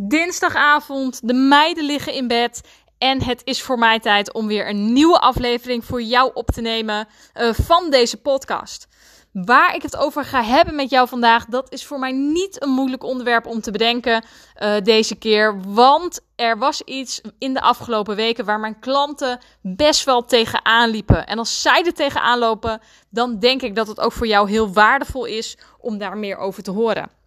Dinsdagavond, de meiden liggen in bed. En het is voor mij tijd om weer een nieuwe aflevering voor jou op te nemen uh, van deze podcast. Waar ik het over ga hebben met jou vandaag, dat is voor mij niet een moeilijk onderwerp om te bedenken uh, deze keer. Want er was iets in de afgelopen weken waar mijn klanten best wel tegenaan liepen. En als zij er tegenaan lopen, dan denk ik dat het ook voor jou heel waardevol is om daar meer over te horen.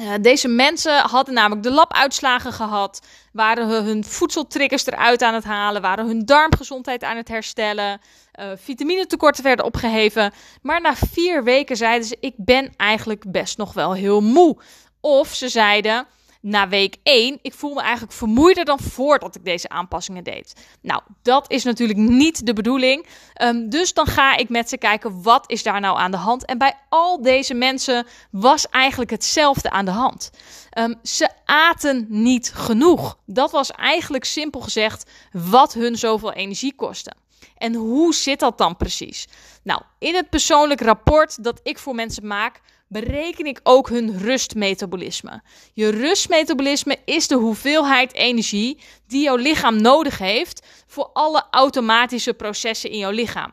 Uh, deze mensen hadden namelijk de labuitslagen gehad, waren hun voedseltriggers eruit aan het halen, waren hun darmgezondheid aan het herstellen, uh, vitaminetekorten werden opgeheven. Maar na vier weken zeiden ze: Ik ben eigenlijk best nog wel heel moe. Of ze zeiden: na week 1, ik voel me eigenlijk vermoeider dan voordat ik deze aanpassingen deed. Nou, dat is natuurlijk niet de bedoeling. Um, dus dan ga ik met ze kijken, wat is daar nou aan de hand? En bij al deze mensen was eigenlijk hetzelfde aan de hand. Um, ze aten niet genoeg. Dat was eigenlijk simpel gezegd wat hun zoveel energie kostte. En hoe zit dat dan precies? Nou, in het persoonlijk rapport dat ik voor mensen maak, bereken ik ook hun rustmetabolisme. Je rustmetabolisme is de hoeveelheid energie die jouw lichaam nodig heeft voor alle automatische processen in jouw lichaam.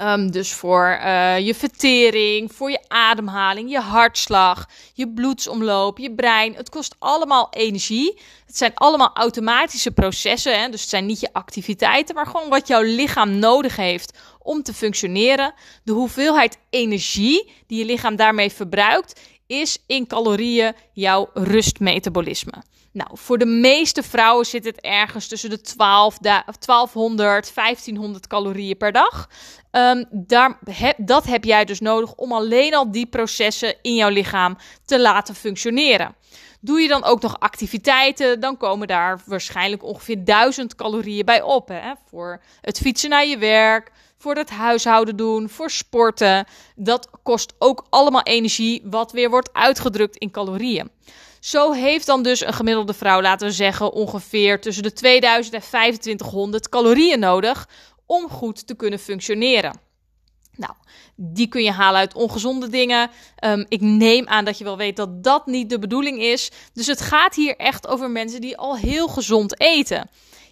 Um, dus voor uh, je vertering, voor je ademhaling, je hartslag, je bloedsomloop, je brein. Het kost allemaal energie. Het zijn allemaal automatische processen. Hè? Dus het zijn niet je activiteiten, maar gewoon wat jouw lichaam nodig heeft om te functioneren. De hoeveelheid energie die je lichaam daarmee verbruikt, is in calorieën jouw rustmetabolisme. Nou, voor de meeste vrouwen zit het ergens tussen de 12, 1200, 1500 calorieën per dag. Um, daar, dat heb jij dus nodig om alleen al die processen in jouw lichaam te laten functioneren. Doe je dan ook nog activiteiten, dan komen daar waarschijnlijk ongeveer 1000 calorieën bij op. Hè? Voor het fietsen naar je werk, voor het huishouden doen, voor sporten. Dat kost ook allemaal energie, wat weer wordt uitgedrukt in calorieën. Zo heeft dan dus een gemiddelde vrouw, laten we zeggen, ongeveer tussen de 2000 en 2500 calorieën nodig om goed te kunnen functioneren. Nou, die kun je halen uit ongezonde dingen. Um, ik neem aan dat je wel weet dat dat niet de bedoeling is. Dus het gaat hier echt over mensen die al heel gezond eten.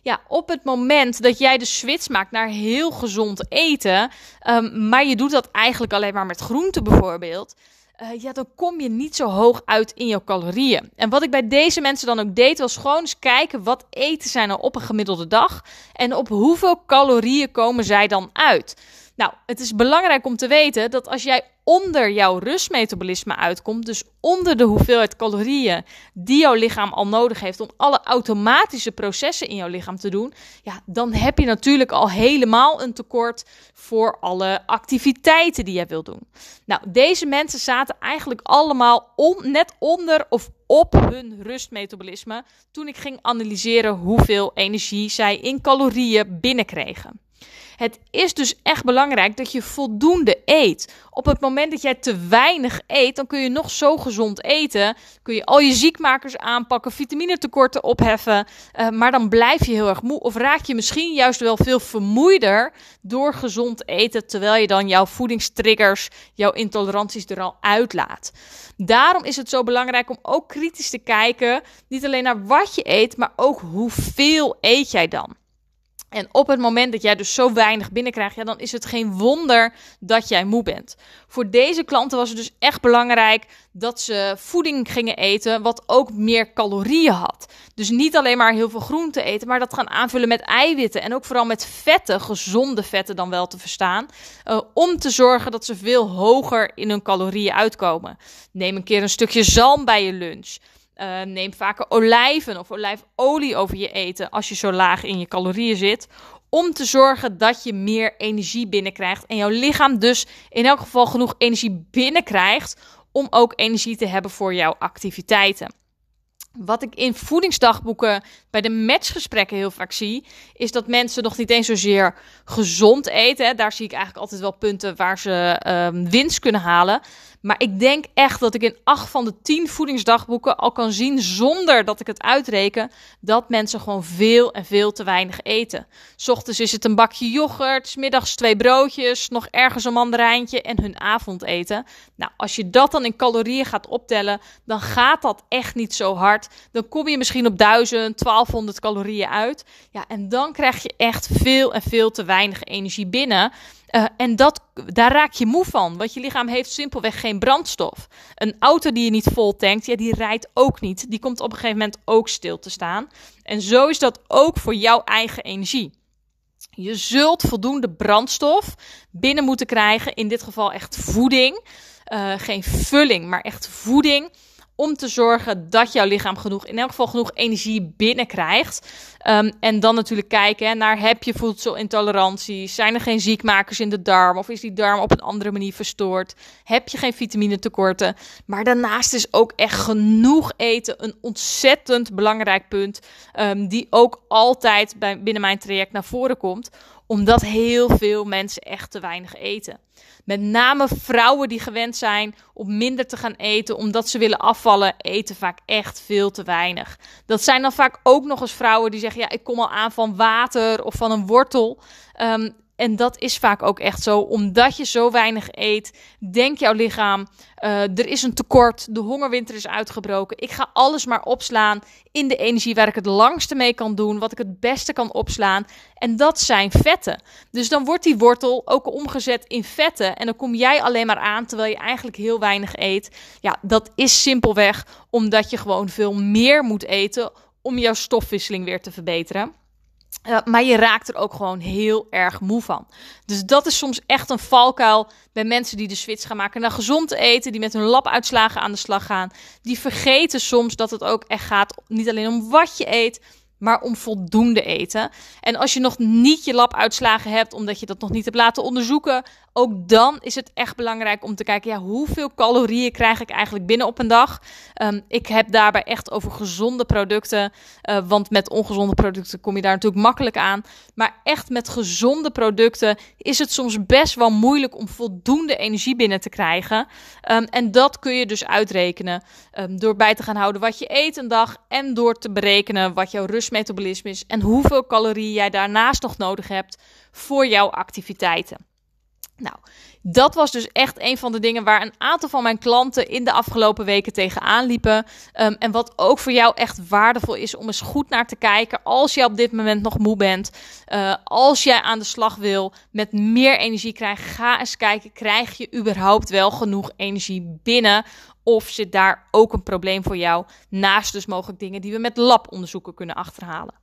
Ja, op het moment dat jij de switch maakt naar heel gezond eten, um, maar je doet dat eigenlijk alleen maar met groenten bijvoorbeeld, uh, ja, dan kom je niet zo hoog uit in jouw calorieën. En wat ik bij deze mensen dan ook deed, was gewoon eens kijken wat eten zij nou op een gemiddelde dag en op hoeveel calorieën komen zij dan uit. Nou, het is belangrijk om te weten dat als jij onder jouw rustmetabolisme uitkomt, dus onder de hoeveelheid calorieën die jouw lichaam al nodig heeft om alle automatische processen in jouw lichaam te doen, ja, dan heb je natuurlijk al helemaal een tekort voor alle activiteiten die jij wilt doen. Nou, deze mensen zaten eigenlijk allemaal net onder of op hun rustmetabolisme toen ik ging analyseren hoeveel energie zij in calorieën binnenkregen. Het is dus echt belangrijk dat je voldoende eet. Op het moment dat jij te weinig eet, dan kun je nog zo gezond eten. Kun je al je ziekmakers aanpakken, vitaminetekorten opheffen. Uh, maar dan blijf je heel erg moe. Of raak je misschien juist wel veel vermoeider door gezond eten. Terwijl je dan jouw voedingstriggers, jouw intoleranties er al uitlaat. Daarom is het zo belangrijk om ook kritisch te kijken. Niet alleen naar wat je eet, maar ook hoeveel eet jij dan. En op het moment dat jij dus zo weinig binnenkrijgt, ja, dan is het geen wonder dat jij moe bent. Voor deze klanten was het dus echt belangrijk dat ze voeding gingen eten wat ook meer calorieën had. Dus niet alleen maar heel veel groente eten, maar dat gaan aanvullen met eiwitten en ook vooral met vetten, gezonde vetten dan wel te verstaan, uh, om te zorgen dat ze veel hoger in hun calorieën uitkomen. Neem een keer een stukje zalm bij je lunch. Uh, neem vaker olijven of olijfolie over je eten als je zo laag in je calorieën zit. Om te zorgen dat je meer energie binnenkrijgt. En jouw lichaam dus in elk geval genoeg energie binnenkrijgt. Om ook energie te hebben voor jouw activiteiten. Wat ik in voedingsdagboeken bij de matchgesprekken heel vaak zie, is dat mensen nog niet eens zozeer gezond eten. Daar zie ik eigenlijk altijd wel punten waar ze um, winst kunnen halen. Maar ik denk echt dat ik in acht van de tien voedingsdagboeken al kan zien, zonder dat ik het uitreken, dat mensen gewoon veel en veel te weinig eten. S ochtends is het een bakje yoghurt, middags twee broodjes, nog ergens een mandarijntje en hun avondeten. Nou, als je dat dan in calorieën gaat optellen, dan gaat dat echt niet zo hard. Dan kom je misschien op 1000, 1200 calorieën uit. Ja, en dan krijg je echt veel en veel te weinig energie binnen. Uh, en dat, daar raak je moe van, want je lichaam heeft simpelweg geen brandstof. Een auto die je niet vol tankt, ja, die rijdt ook niet. Die komt op een gegeven moment ook stil te staan. En zo is dat ook voor jouw eigen energie. Je zult voldoende brandstof binnen moeten krijgen, in dit geval echt voeding. Uh, geen vulling, maar echt voeding om te zorgen dat jouw lichaam genoeg, in elk geval genoeg energie binnenkrijgt. Um, en dan natuurlijk kijken naar heb je voedselintoleranties, zijn er geen ziekmakers in de darm of is die darm op een andere manier verstoord, heb je geen vitaminetekorten. Maar daarnaast is ook echt genoeg eten een ontzettend belangrijk punt, um, die ook altijd bij, binnen mijn traject naar voren komt, omdat heel veel mensen echt te weinig eten. Met name vrouwen die gewend zijn om minder te gaan eten omdat ze willen afvallen, eten vaak echt veel te weinig. Dat zijn dan vaak ook nog eens vrouwen die zeggen: Ja, ik kom al aan van water of van een wortel. Um, en dat is vaak ook echt zo. Omdat je zo weinig eet, denkt jouw lichaam: uh, er is een tekort, de hongerwinter is uitgebroken. Ik ga alles maar opslaan in de energie waar ik het langste mee kan doen, wat ik het beste kan opslaan. En dat zijn vetten. Dus dan wordt die wortel ook omgezet in vetten. En dan kom jij alleen maar aan terwijl je eigenlijk heel weinig eet. Ja, dat is simpelweg omdat je gewoon veel meer moet eten om jouw stofwisseling weer te verbeteren. Uh, maar je raakt er ook gewoon heel erg moe van. Dus dat is soms echt een valkuil bij mensen die de switch gaan maken naar gezond eten, die met hun labuitslagen aan de slag gaan. Die vergeten soms dat het ook echt gaat niet alleen om wat je eet, maar om voldoende eten. En als je nog niet je labuitslagen hebt, omdat je dat nog niet hebt laten onderzoeken, ook dan is het echt belangrijk om te kijken, ja, hoeveel calorieën krijg ik eigenlijk binnen op een dag? Um, ik heb daarbij echt over gezonde producten, uh, want met ongezonde producten kom je daar natuurlijk makkelijk aan. Maar echt met gezonde producten is het soms best wel moeilijk om voldoende energie binnen te krijgen. Um, en dat kun je dus uitrekenen um, door bij te gaan houden wat je eet een dag en door te berekenen wat jouw rustmetabolisme is en hoeveel calorieën jij daarnaast nog nodig hebt voor jouw activiteiten. Nou, dat was dus echt een van de dingen waar een aantal van mijn klanten in de afgelopen weken tegenaan liepen. Um, en wat ook voor jou echt waardevol is om eens goed naar te kijken als je op dit moment nog moe bent. Uh, als jij aan de slag wil met meer energie krijgen, ga eens kijken, krijg je überhaupt wel genoeg energie binnen? Of zit daar ook een probleem voor jou? Naast dus mogelijk dingen die we met labonderzoeken kunnen achterhalen.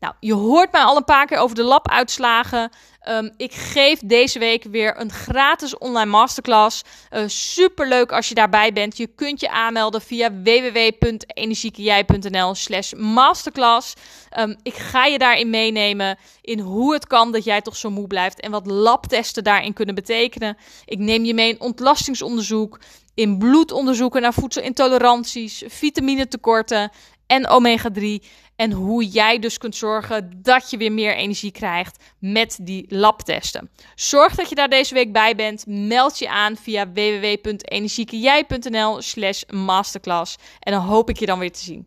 Nou, je hoort mij al een paar keer over de labuitslagen. Um, ik geef deze week weer een gratis online masterclass. Uh, Super leuk als je daarbij bent. Je kunt je aanmelden via www.energiekejij.nl slash masterclass. Um, ik ga je daarin meenemen in hoe het kan dat jij toch zo moe blijft en wat labtesten daarin kunnen betekenen. Ik neem je mee in ontlastingsonderzoek, in bloedonderzoeken naar voedselintoleranties, vitaminetekorten en omega-3. En hoe jij dus kunt zorgen dat je weer meer energie krijgt met die labtesten. Zorg dat je daar deze week bij bent. Meld je aan via www.energiekejij.nl slash masterclass. En dan hoop ik je dan weer te zien.